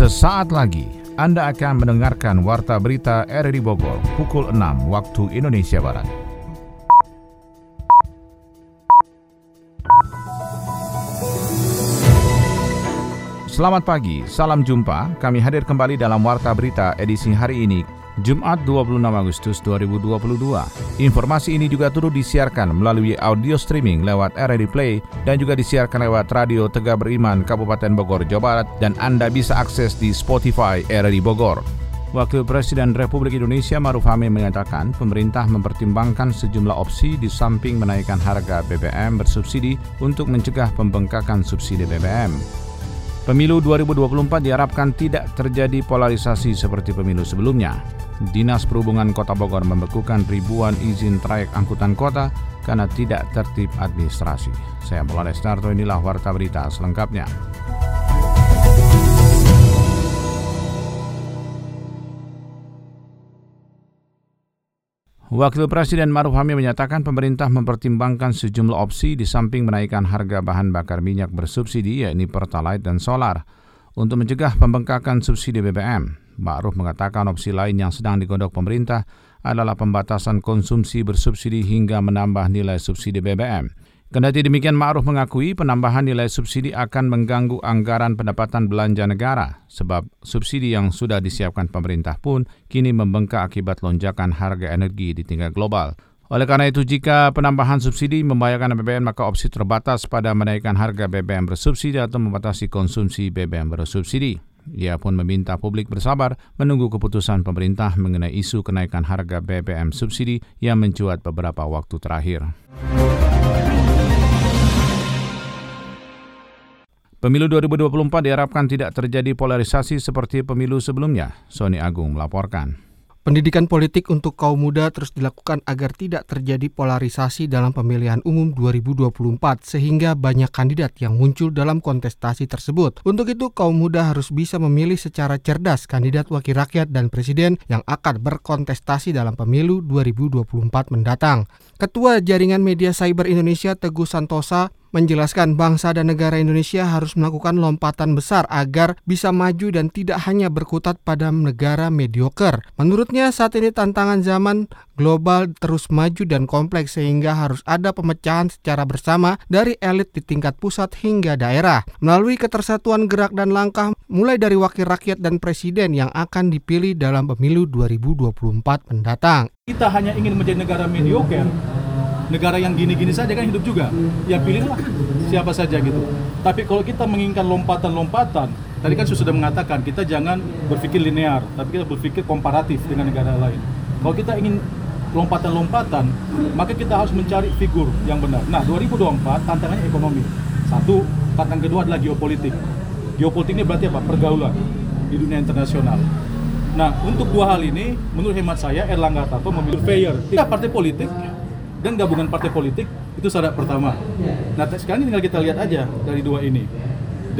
Sesaat lagi Anda akan mendengarkan Warta Berita RRI Bogor pukul 6 waktu Indonesia Barat. Selamat pagi, salam jumpa. Kami hadir kembali dalam Warta Berita edisi hari ini, Jumat 26 Agustus 2022. Informasi ini juga turut disiarkan melalui audio streaming lewat RRI Play dan juga disiarkan lewat Radio Tegak Beriman Kabupaten Bogor, Jawa Barat dan Anda bisa akses di Spotify RRI Bogor. Wakil Presiden Republik Indonesia Maruf Amin menyatakan pemerintah mempertimbangkan sejumlah opsi di samping menaikkan harga BBM bersubsidi untuk mencegah pembengkakan subsidi BBM. Pemilu 2024 diharapkan tidak terjadi polarisasi seperti pemilu sebelumnya. Dinas Perhubungan Kota Bogor membekukan ribuan izin trayek angkutan kota karena tidak tertib administrasi. Saya Mulane Starto inilah Warta Berita selengkapnya. Wakil Presiden Maruf Amin menyatakan pemerintah mempertimbangkan sejumlah opsi di samping menaikkan harga bahan bakar minyak bersubsidi yakni Pertalite dan solar untuk mencegah pembengkakan subsidi BBM. Ma'ruf mengatakan opsi lain yang sedang digodok pemerintah adalah pembatasan konsumsi bersubsidi hingga menambah nilai subsidi BBM. Kendati demikian, Ma'ruf mengakui penambahan nilai subsidi akan mengganggu anggaran pendapatan belanja negara, sebab subsidi yang sudah disiapkan pemerintah pun kini membengkak akibat lonjakan harga energi di tingkat global. Oleh karena itu, jika penambahan subsidi membahayakan BBM, maka opsi terbatas pada menaikkan harga BBM bersubsidi atau membatasi konsumsi BBM bersubsidi. Ia pun meminta publik bersabar menunggu keputusan pemerintah mengenai isu kenaikan harga BBM subsidi yang mencuat beberapa waktu terakhir. Pemilu 2024 diharapkan tidak terjadi polarisasi seperti pemilu sebelumnya, Sony Agung melaporkan. Pendidikan politik untuk kaum muda terus dilakukan agar tidak terjadi polarisasi dalam pemilihan umum 2024 sehingga banyak kandidat yang muncul dalam kontestasi tersebut. Untuk itu kaum muda harus bisa memilih secara cerdas kandidat wakil rakyat dan presiden yang akan berkontestasi dalam pemilu 2024 mendatang. Ketua Jaringan Media Cyber Indonesia Teguh Santosa menjelaskan bangsa dan negara Indonesia harus melakukan lompatan besar agar bisa maju dan tidak hanya berkutat pada negara mediocre. Menurutnya saat ini tantangan zaman global terus maju dan kompleks sehingga harus ada pemecahan secara bersama dari elit di tingkat pusat hingga daerah. Melalui ketersatuan gerak dan langkah mulai dari wakil rakyat dan presiden yang akan dipilih dalam pemilu 2024 mendatang. Kita hanya ingin menjadi negara mediocre negara yang gini-gini saja kan hidup juga. Ya pilihlah siapa saja gitu. Tapi kalau kita menginginkan lompatan-lompatan, tadi kan sudah mengatakan kita jangan berpikir linear, tapi kita berpikir komparatif dengan negara lain. Kalau kita ingin lompatan-lompatan, maka kita harus mencari figur yang benar. Nah, 2024 tantangannya ekonomi. Satu, tantangan kedua adalah geopolitik. Geopolitik ini berarti apa? Pergaulan di dunia internasional. Nah, untuk dua hal ini, menurut hemat saya, Erlangga Hartarto memilih fair. Tidak partai politik, dan gabungan partai politik itu syarat pertama. Nah sekarang tinggal kita lihat aja dari dua ini.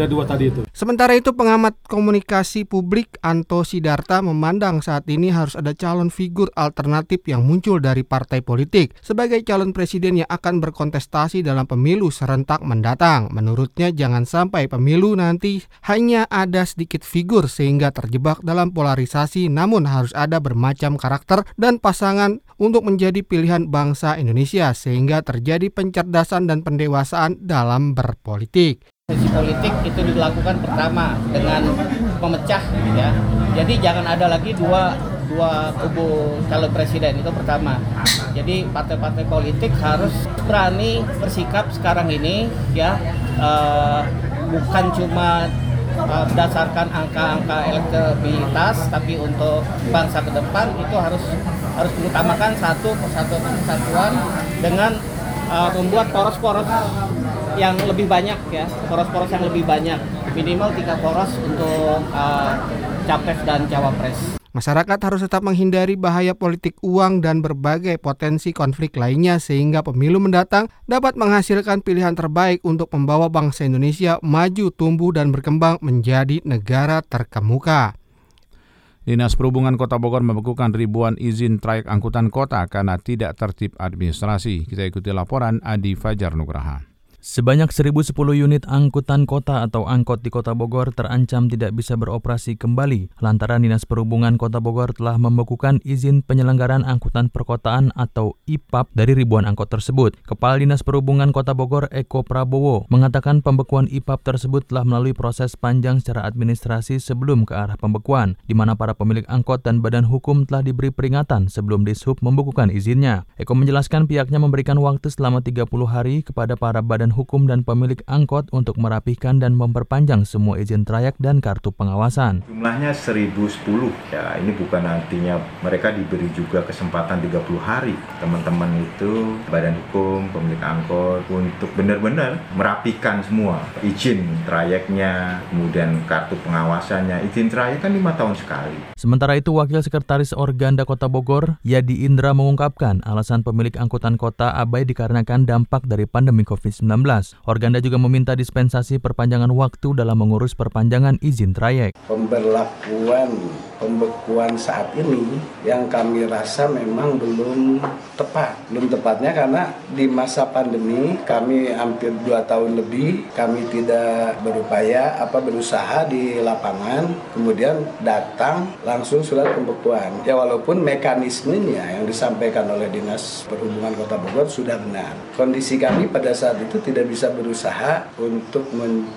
Dari dua tadi itu. Sementara itu pengamat komunikasi publik Anto Sidarta memandang saat ini harus ada calon figur alternatif yang muncul dari partai politik sebagai calon presiden yang akan berkontestasi dalam pemilu serentak mendatang. Menurutnya jangan sampai pemilu nanti hanya ada sedikit figur sehingga terjebak dalam polarisasi namun harus ada bermacam karakter dan pasangan untuk menjadi pilihan bangsa Indonesia sehingga terjadi pencerdasan dan pendewasaan dalam berpolitik. Sesi politik itu dilakukan pertama dengan memecah ya. Jadi jangan ada lagi dua dua kubu calon presiden itu pertama. Jadi partai-partai politik harus berani bersikap sekarang ini ya uh, bukan cuma uh, berdasarkan angka-angka elektabilitas tapi untuk bangsa ke depan itu harus harus diutamakan satu persatuan dengan uh, membuat poros-poros yang lebih banyak ya poros-poros yang lebih banyak minimal tiga poros untuk uh, capres dan cawapres. Masyarakat harus tetap menghindari bahaya politik uang dan berbagai potensi konflik lainnya sehingga pemilu mendatang dapat menghasilkan pilihan terbaik untuk membawa bangsa Indonesia maju, tumbuh, dan berkembang menjadi negara terkemuka. Dinas Perhubungan Kota Bogor membekukan ribuan izin trayek angkutan kota karena tidak tertib administrasi. Kita ikuti laporan Adi Fajar Nugraha. Sebanyak 1010 unit angkutan kota atau angkot di Kota Bogor terancam tidak bisa beroperasi kembali lantaran Dinas Perhubungan Kota Bogor telah membekukan izin penyelenggaraan angkutan perkotaan atau IPAP dari ribuan angkot tersebut. Kepala Dinas Perhubungan Kota Bogor Eko Prabowo mengatakan pembekuan IPAP tersebut telah melalui proses panjang secara administrasi sebelum ke arah pembekuan, di mana para pemilik angkot dan badan hukum telah diberi peringatan sebelum Dishub membekukan izinnya. Eko menjelaskan pihaknya memberikan waktu selama 30 hari kepada para badan badan hukum dan pemilik angkot untuk merapihkan dan memperpanjang semua izin trayek dan kartu pengawasan. Jumlahnya 1010. Ya, ini bukan artinya mereka diberi juga kesempatan 30 hari. Teman-teman itu badan hukum, pemilik angkot untuk benar-benar merapikan semua izin trayeknya, kemudian kartu pengawasannya. Izin trayek kan lima tahun sekali. Sementara itu, Wakil Sekretaris Organda Kota Bogor, Yadi Indra mengungkapkan alasan pemilik angkutan kota abai dikarenakan dampak dari pandemi COVID-19. Organda juga meminta dispensasi perpanjangan waktu dalam mengurus perpanjangan izin trayek. Pemberlakuan pembekuan saat ini yang kami rasa memang belum tepat. Belum tepatnya karena di masa pandemi kami hampir dua tahun lebih kami tidak berupaya apa berusaha di lapangan kemudian datang langsung surat pembekuan. Ya walaupun mekanismenya yang disampaikan oleh Dinas Perhubungan Kota Bogor sudah benar. Kondisi kami pada saat itu tidak bisa berusaha untuk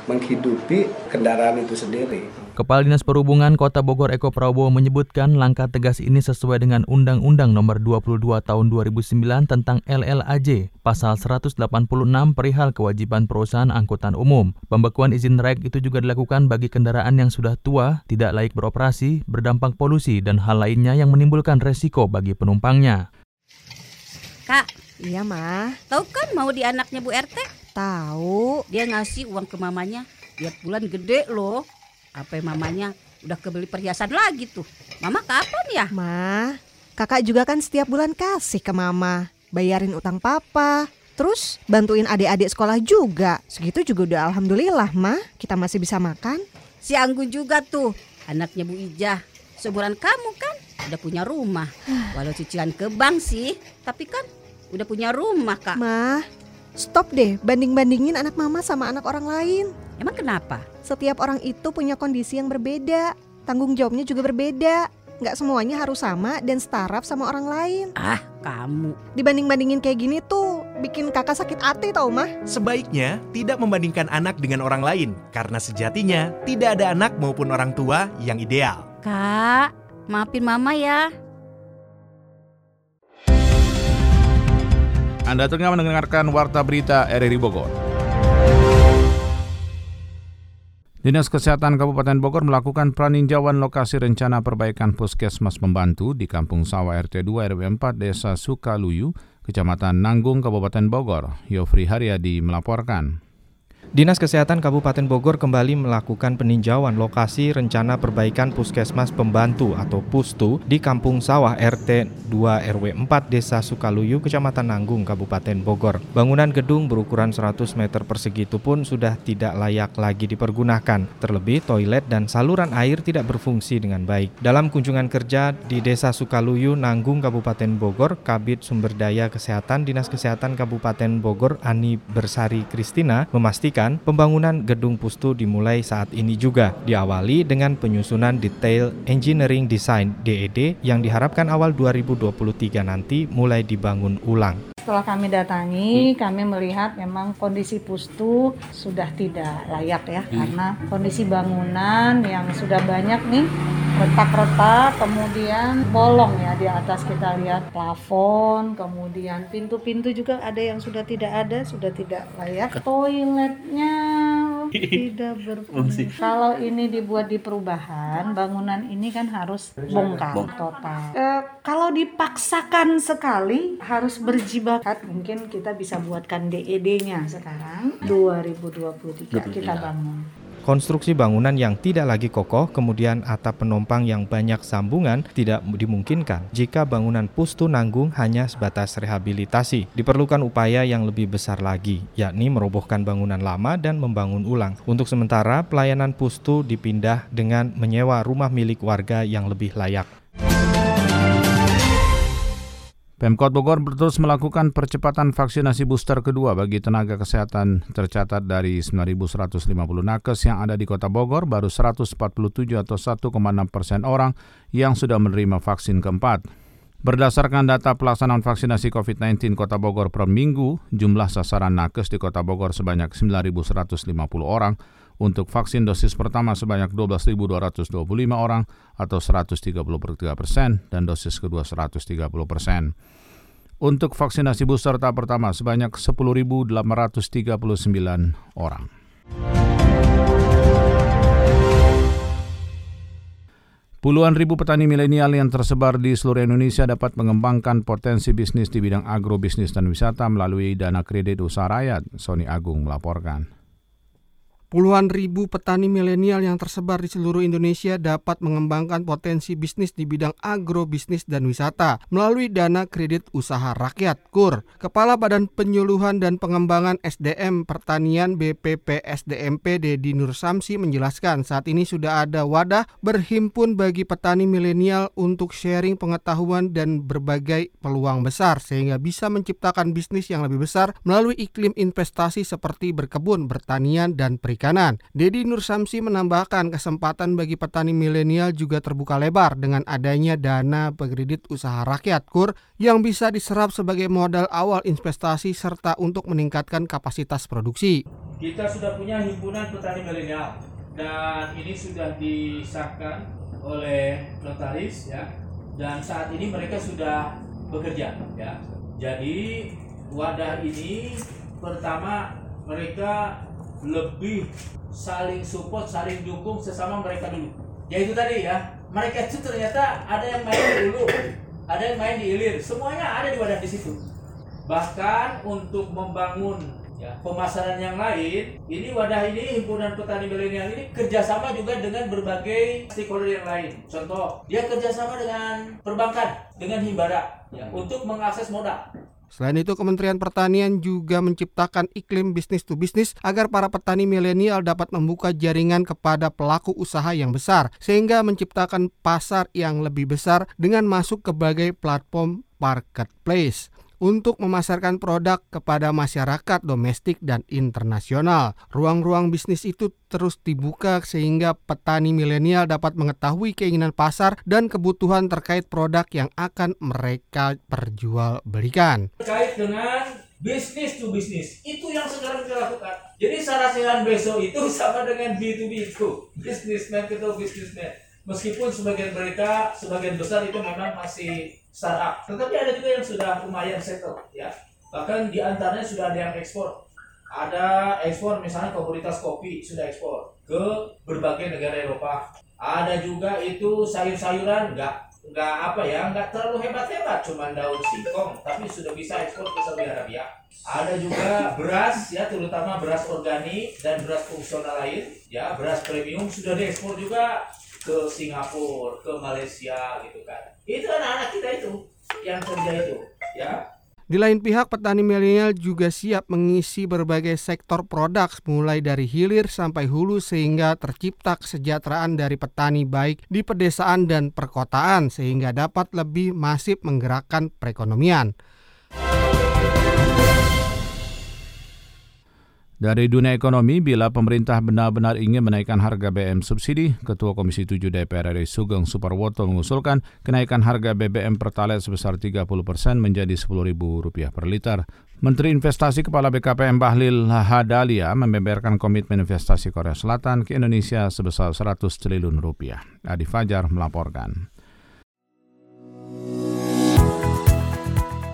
menghidupi kendaraan itu sendiri. Kepala Dinas Perhubungan Kota Bogor Eko Prabowo menyebutkan langkah tegas ini sesuai dengan Undang-Undang Nomor 22 Tahun 2009 tentang LLAJ, Pasal 186 perihal kewajiban perusahaan angkutan umum. Pembekuan izin trayek itu juga dilakukan bagi kendaraan yang sudah tua, tidak layak beroperasi, berdampak polusi, dan hal lainnya yang menimbulkan resiko bagi penumpangnya. Kak, iya mah. Tahu kan mau di anaknya Bu RT? Tahu. Dia ngasih uang ke mamanya tiap bulan gede loh. Apa mamanya udah kebeli perhiasan lagi tuh. Mama kapan ya? Ma, kakak juga kan setiap bulan kasih ke mama. Bayarin utang papa. Terus bantuin adik-adik sekolah juga. Segitu juga udah alhamdulillah, Ma. Kita masih bisa makan. Si Anggun juga tuh, anaknya Bu Ijah. Seumuran kamu kan udah punya rumah. Walau cicilan ke bank sih, tapi kan udah punya rumah, Kak. Ma, stop deh banding-bandingin anak mama sama anak orang lain. Emang kenapa? Setiap orang itu punya kondisi yang berbeda, tanggung jawabnya juga berbeda. Nggak semuanya harus sama dan setara sama orang lain. Ah, kamu. Dibanding-bandingin kayak gini tuh bikin kakak sakit hati tau mah. Sebaiknya tidak membandingkan anak dengan orang lain, karena sejatinya tidak ada anak maupun orang tua yang ideal. Kak, maafin mama ya. Anda tengah mendengarkan Warta Berita RRI Bogor. Dinas Kesehatan Kabupaten Bogor melakukan praninjauan lokasi rencana perbaikan puskesmas pembantu di Kampung Sawah RT 2 RW 4 Desa Sukaluyu, Kecamatan Nanggung, Kabupaten Bogor. Yofri Haryadi melaporkan. Dinas Kesehatan Kabupaten Bogor kembali melakukan peninjauan lokasi rencana perbaikan Puskesmas Pembantu atau Pustu di Kampung Sawah RT 2 RW 4 Desa Sukaluyu, Kecamatan Nanggung, Kabupaten Bogor. Bangunan gedung berukuran 100 meter persegi itu pun sudah tidak layak lagi dipergunakan. Terlebih toilet dan saluran air tidak berfungsi dengan baik. Dalam kunjungan kerja di Desa Sukaluyu, Nanggung, Kabupaten Bogor, Kabit Sumberdaya Kesehatan Dinas Kesehatan Kabupaten Bogor Ani Bersari Kristina memastikan mengatakan pembangunan gedung Pustu dimulai saat ini juga, diawali dengan penyusunan detail engineering design DED yang diharapkan awal 2023 nanti mulai dibangun ulang. Setelah kami datangi, hmm. kami melihat memang kondisi pustu sudah tidak layak ya, hmm. karena kondisi bangunan yang sudah banyak nih retak-retak, kemudian bolong ya di atas kita lihat plafon, kemudian pintu-pintu juga ada yang sudah tidak ada, sudah tidak layak. Toiletnya tidak berfungsi. Kalau ini dibuat di perubahan, bangunan ini kan harus bongkar total. E, kalau dipaksakan sekali harus berjibakat, mungkin kita bisa buatkan DED-nya sekarang 2023 kita bangun. Konstruksi bangunan yang tidak lagi kokoh, kemudian atap penumpang yang banyak sambungan tidak dimungkinkan jika bangunan pustu nanggung hanya sebatas rehabilitasi. Diperlukan upaya yang lebih besar lagi, yakni merobohkan bangunan lama dan membangun ulang. Untuk sementara, pelayanan pustu dipindah dengan menyewa rumah milik warga yang lebih layak. Pemkot Bogor terus melakukan percepatan vaksinasi booster kedua bagi tenaga kesehatan tercatat dari 9.150 nakes yang ada di kota Bogor, baru 147 atau 1,6 persen orang yang sudah menerima vaksin keempat. Berdasarkan data pelaksanaan vaksinasi COVID-19 Kota Bogor per minggu, jumlah sasaran nakes di Kota Bogor sebanyak 9.150 orang, untuk vaksin dosis pertama sebanyak 12.225 orang atau 133 persen dan dosis kedua 130 persen. Untuk vaksinasi booster tahap pertama sebanyak 10.839 orang. Puluhan ribu petani milenial yang tersebar di seluruh Indonesia dapat mengembangkan potensi bisnis di bidang agrobisnis dan wisata melalui dana kredit usaha rakyat, Sony Agung melaporkan. Puluhan ribu petani milenial yang tersebar di seluruh Indonesia dapat mengembangkan potensi bisnis di bidang agrobisnis dan wisata melalui dana kredit usaha rakyat KUR. Kepala Badan Penyuluhan dan Pengembangan SDM Pertanian BPP SDMP Dedi Nur Samsi menjelaskan saat ini sudah ada wadah berhimpun bagi petani milenial untuk sharing pengetahuan dan berbagai peluang besar sehingga bisa menciptakan bisnis yang lebih besar melalui iklim investasi seperti berkebun, bertanian, dan perikanan perikanan. Dedi Nur Samsi menambahkan kesempatan bagi petani milenial juga terbuka lebar dengan adanya dana kredit usaha rakyat KUR yang bisa diserap sebagai modal awal investasi serta untuk meningkatkan kapasitas produksi. Kita sudah punya himpunan petani milenial dan ini sudah disahkan oleh notaris ya dan saat ini mereka sudah bekerja ya. Jadi wadah ini pertama mereka lebih saling support, saling dukung sesama mereka dulu. Ya itu tadi ya, mereka itu ternyata ada yang main dulu, ada yang main di ilir, semuanya ada di wadah di situ. Bahkan untuk membangun ya, pemasaran yang lain, ini wadah ini himpunan petani milenial ini kerjasama juga dengan berbagai stakeholder yang lain. Contoh, dia kerjasama dengan perbankan, dengan himbara ya, untuk mengakses modal. Selain itu, Kementerian Pertanian juga menciptakan iklim bisnis to bisnis agar para petani milenial dapat membuka jaringan kepada pelaku usaha yang besar, sehingga menciptakan pasar yang lebih besar dengan masuk ke berbagai platform marketplace untuk memasarkan produk kepada masyarakat domestik dan internasional. Ruang-ruang bisnis itu terus dibuka sehingga petani milenial dapat mengetahui keinginan pasar dan kebutuhan terkait produk yang akan mereka perjualbelikan. Terkait dengan bisnis to bisnis itu yang sekarang kita lakukan. Jadi sarasilan besok itu sama dengan B2B itu, businessman itu businessman. Meskipun sebagian mereka, sebagian besar itu memang masih startup. Tetapi ada juga yang sudah lumayan settle ya. Bahkan di antaranya sudah ada yang ekspor. Ada ekspor misalnya komoditas kopi sudah ekspor ke berbagai negara Eropa. Ada juga itu sayur-sayuran enggak enggak apa ya enggak terlalu hebat-hebat cuman daun singkong tapi sudah bisa ekspor ke Saudi Arabia. Ada juga beras ya terutama beras organik dan beras fungsional lain ya beras premium sudah diekspor juga ke Singapura, ke Malaysia gitu kan itu anak-anak kita itu yang kerja itu ya di lain pihak, petani milenial juga siap mengisi berbagai sektor produk mulai dari hilir sampai hulu sehingga tercipta kesejahteraan dari petani baik di pedesaan dan perkotaan sehingga dapat lebih masif menggerakkan perekonomian. Dari dunia ekonomi, bila pemerintah benar-benar ingin menaikkan harga BBM subsidi, Ketua Komisi 7 DPR RI Sugeng Suparwoto mengusulkan kenaikan harga BBM Pertalite sebesar 30 persen menjadi Rp10.000 per liter. Menteri Investasi Kepala BKPM Bahlil Hadalia membeberkan komitmen investasi Korea Selatan ke Indonesia sebesar 100 triliun rupiah. Adi Fajar melaporkan.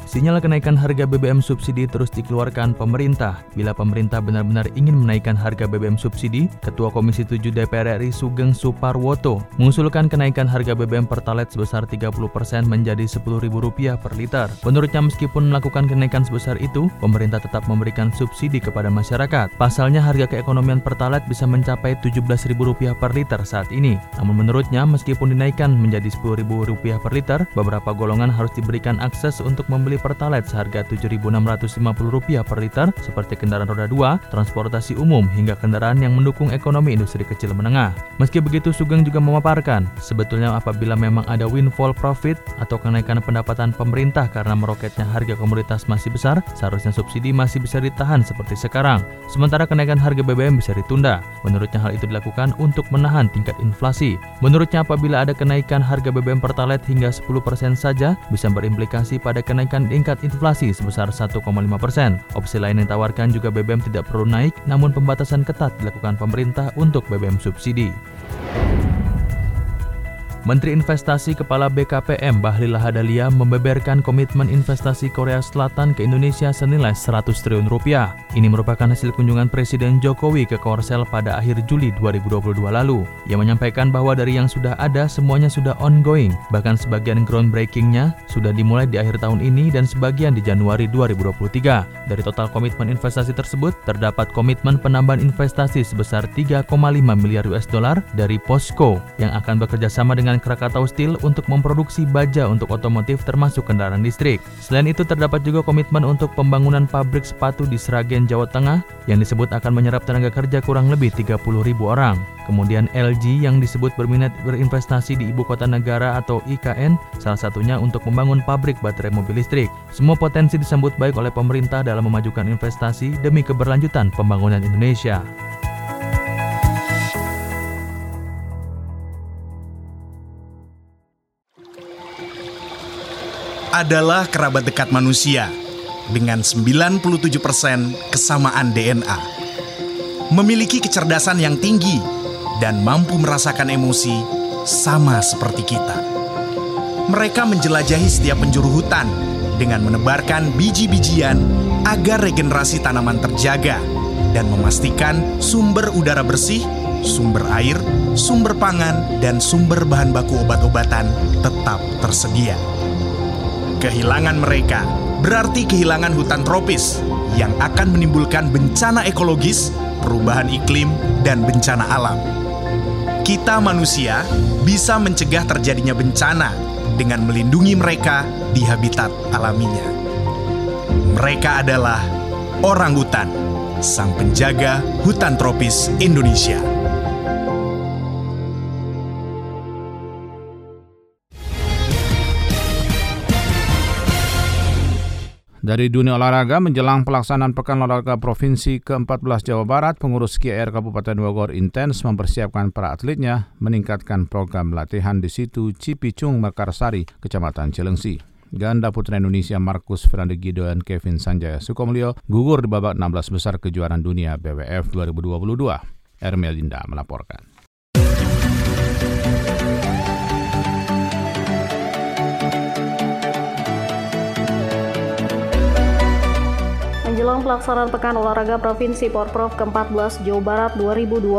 Sinyal kenaikan harga BBM subsidi terus dikeluarkan pemerintah. Bila pemerintah benar-benar ingin menaikkan harga BBM subsidi, Ketua Komisi 7 DPR RI Sugeng Suparwoto mengusulkan kenaikan harga BBM Pertalite sebesar 30% menjadi Rp10.000 per liter. Menurutnya meskipun melakukan kenaikan sebesar itu, pemerintah tetap memberikan subsidi kepada masyarakat. Pasalnya harga keekonomian Pertalite bisa mencapai Rp17.000 per liter saat ini. Namun menurutnya meskipun dinaikkan menjadi Rp10.000 per liter, beberapa golongan harus diberikan akses untuk membeli Pertalite seharga Rp7.650 per liter seperti kendaraan roda 2, transportasi umum, hingga kendaraan yang mendukung ekonomi industri kecil menengah. Meski begitu, Sugeng juga memaparkan, sebetulnya apabila memang ada windfall profit atau kenaikan pendapatan pemerintah karena meroketnya harga komoditas masih besar, seharusnya subsidi masih bisa ditahan seperti sekarang. Sementara kenaikan harga BBM bisa ditunda. Menurutnya hal itu dilakukan untuk menahan tingkat inflasi. Menurutnya apabila ada kenaikan harga BBM Pertalite hingga 10% saja bisa berimplikasi pada kenaikan tingkat inflasi sebesar 1,5%. Opsi lain yang ditawarkan juga BBM tidak perlu naik, namun pembatasan ketat dilakukan pemerintah untuk BBM subsidi. Menteri Investasi Kepala BKPM Bahlil Lahadalia membeberkan komitmen investasi Korea Selatan ke Indonesia senilai 100 triliun rupiah. Ini merupakan hasil kunjungan Presiden Jokowi ke Korsel pada akhir Juli 2022 lalu. Ia menyampaikan bahwa dari yang sudah ada semuanya sudah ongoing, bahkan sebagian groundbreakingnya sudah dimulai di akhir tahun ini dan sebagian di Januari 2023. Dari total komitmen investasi tersebut, terdapat komitmen penambahan investasi sebesar 3,5 miliar US dollar dari POSCO yang akan bekerja sama dengan dengan Krakatau Steel untuk memproduksi baja untuk otomotif termasuk kendaraan listrik. Selain itu terdapat juga komitmen untuk pembangunan pabrik sepatu di Sragen, Jawa Tengah yang disebut akan menyerap tenaga kerja kurang lebih 30 ribu orang. Kemudian LG yang disebut berminat berinvestasi di ibu kota negara atau IKN, salah satunya untuk membangun pabrik baterai mobil listrik. Semua potensi disambut baik oleh pemerintah dalam memajukan investasi demi keberlanjutan pembangunan Indonesia. Adalah kerabat dekat manusia dengan 97% kesamaan DNA. Memiliki kecerdasan yang tinggi dan mampu merasakan emosi sama seperti kita. Mereka menjelajahi setiap penjuru hutan dengan menebarkan biji-bijian agar regenerasi tanaman terjaga dan memastikan sumber udara bersih, sumber air, sumber pangan, dan sumber bahan baku obat-obatan tetap tersedia. Kehilangan mereka berarti kehilangan hutan tropis yang akan menimbulkan bencana ekologis, perubahan iklim, dan bencana alam. Kita manusia bisa mencegah terjadinya bencana dengan melindungi mereka di habitat alaminya. Mereka adalah orang hutan, sang penjaga hutan tropis Indonesia. Dari dunia olahraga menjelang pelaksanaan Pekan Olahraga Provinsi ke-14 Jawa Barat, pengurus KIR Kabupaten Bogor intens mempersiapkan para atletnya meningkatkan program latihan di situ Cipicung Mekarsari, Kecamatan Cilengsi. Ganda putra Indonesia Markus Fernandegido dan Kevin Sanjaya Sukomulyo gugur di babak 16 besar kejuaraan dunia BWF 2022. Ermelinda melaporkan. Menjelang pelaksanaan Pekan Olahraga Provinsi Porprov ke-14 Jawa Barat 2022,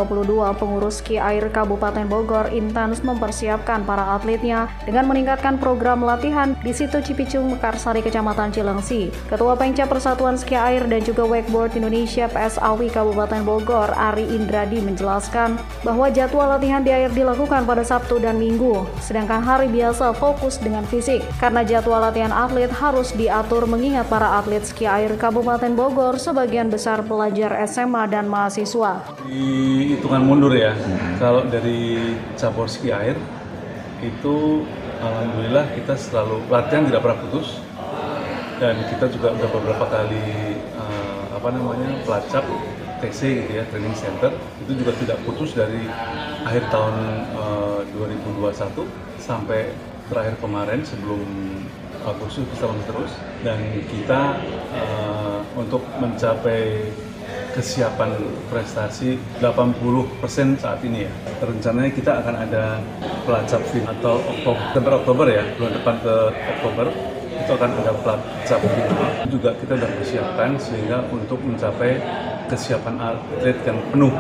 pengurus Ki Air Kabupaten Bogor intens mempersiapkan para atletnya dengan meningkatkan program latihan di situ Cipicung Mekarsari Kecamatan Cilengsi. Ketua Pengca Persatuan Ski Air dan juga Wakeboard Indonesia PSAWI Kabupaten Bogor, Ari Indradi menjelaskan bahwa jadwal latihan di air dilakukan pada Sabtu dan Minggu, sedangkan hari biasa fokus dengan fisik. Karena jadwal latihan atlet harus diatur mengingat para atlet ski air Kabupaten Bogor sebagian besar pelajar SMA dan mahasiswa. Di hitungan mundur ya, hmm. kalau dari cabur ski air itu alhamdulillah kita selalu latihan tidak pernah putus dan kita juga udah beberapa kali uh, apa namanya pelacak TC gitu ya training center itu juga tidak putus dari akhir tahun uh, 2021 sampai terakhir kemarin sebelum Agustus kita masih terus dan kita uh, untuk mencapai kesiapan prestasi 80% saat ini ya. Rencananya kita akan ada pelacak fin atau Oktober, Oktober ya, bulan depan ke Oktober itu akan ada pelacak final. Juga kita sudah persiapkan sehingga untuk mencapai kesiapan atlet yang penuh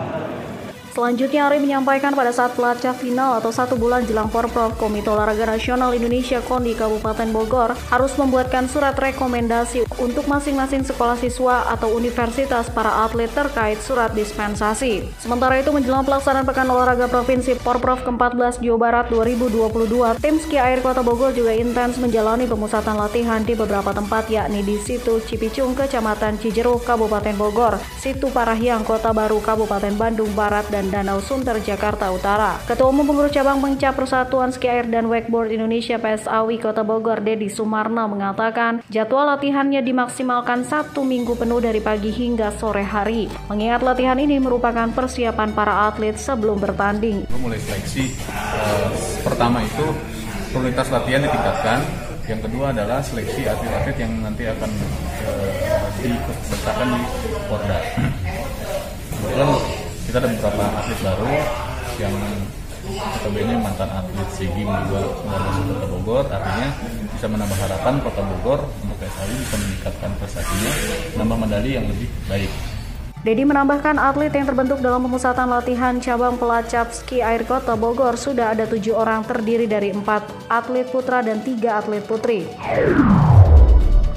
Selanjutnya Ari menyampaikan pada saat pelacak final atau satu bulan jelang Porprov Komite Olahraga Nasional Indonesia KONDI Kabupaten Bogor harus membuatkan surat rekomendasi untuk masing-masing sekolah siswa atau universitas para atlet terkait surat dispensasi. Sementara itu menjelang pelaksanaan Pekan Olahraga Provinsi Porprov ke-14 Jawa Barat 2022, tim ski air Kota Bogor juga intens menjalani pemusatan latihan di beberapa tempat yakni di situ Cipicung, Kecamatan Cijeruk, Kabupaten Bogor, situ Parahyang, Kota Baru, Kabupaten Bandung Barat, dan dan Danau Sunter Jakarta Utara. Ketua Umum Pengurus Cabang Pengcap Persatuan Ski Air dan Wakeboard Indonesia PSAWI Kota Bogor Dedi Sumarno mengatakan jadwal latihannya dimaksimalkan satu minggu penuh dari pagi hingga sore hari. Mengingat latihan ini merupakan persiapan para atlet sebelum bertanding. Mulai seleksi eh, pertama itu prioritas latihan ditingkatkan yang kedua adalah seleksi atlet-atlet yang nanti akan eh, disertakan di Porda. kita ada beberapa atlet baru yang notabene mantan atlet SEGIM juga masuk Kota Bogor artinya bisa menambah harapan Kota Bogor untuk PSAI bisa meningkatkan prestasinya menambah medali yang lebih baik Dedi menambahkan atlet yang terbentuk dalam pemusatan latihan cabang pelacap ski air kota Bogor sudah ada tujuh orang terdiri dari empat atlet putra dan tiga atlet putri.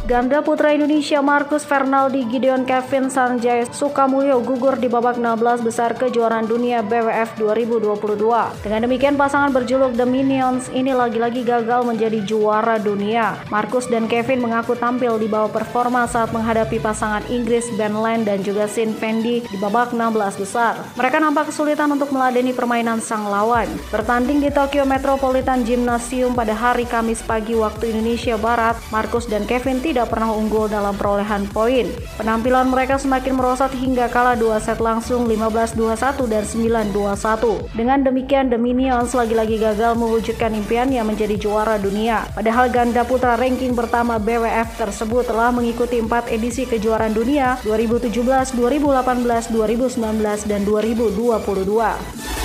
Ganda putra Indonesia Marcus Fernaldi Gideon Kevin Sanjay Sukamulyo gugur di babak 16 besar kejuaraan dunia BWF 2022. Dengan demikian pasangan berjuluk The Minions ini lagi-lagi gagal menjadi juara dunia. Marcus dan Kevin mengaku tampil di bawah performa saat menghadapi pasangan Inggris Ben Land dan juga Sin Fendi di babak 16 besar. Mereka nampak kesulitan untuk meladeni permainan sang lawan. Bertanding di Tokyo Metropolitan Gymnasium pada hari Kamis pagi waktu Indonesia Barat, Marcus dan Kevin tidak tidak pernah unggul dalam perolehan poin. Penampilan mereka semakin merosot hingga kalah dua set langsung 15-21 dan 9-21. Dengan demikian, The Minions lagi-lagi gagal mewujudkan impiannya menjadi juara dunia. Padahal ganda putra ranking pertama BWF tersebut telah mengikuti empat edisi kejuaraan dunia 2017, 2018, 2019, dan 2022.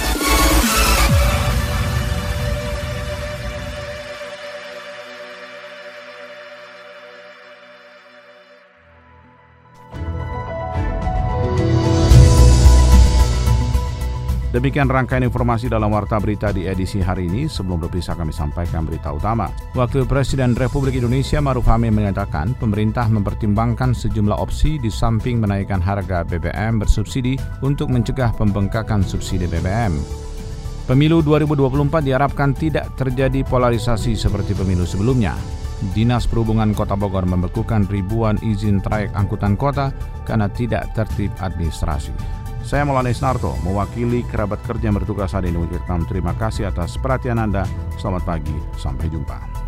Demikian rangkaian informasi dalam Warta Berita di edisi hari ini. Sebelum berpisah kami sampaikan berita utama. Wakil Presiden Republik Indonesia Maruf Amin menyatakan pemerintah mempertimbangkan sejumlah opsi di samping menaikkan harga BBM bersubsidi untuk mencegah pembengkakan subsidi BBM. Pemilu 2024 diharapkan tidak terjadi polarisasi seperti pemilu sebelumnya. Dinas Perhubungan Kota Bogor membekukan ribuan izin trayek angkutan kota karena tidak tertib administrasi. Saya Maulana Isnarto, mewakili kerabat kerja yang bertugas hari ini terima kasih atas perhatian Anda. Selamat pagi, sampai jumpa.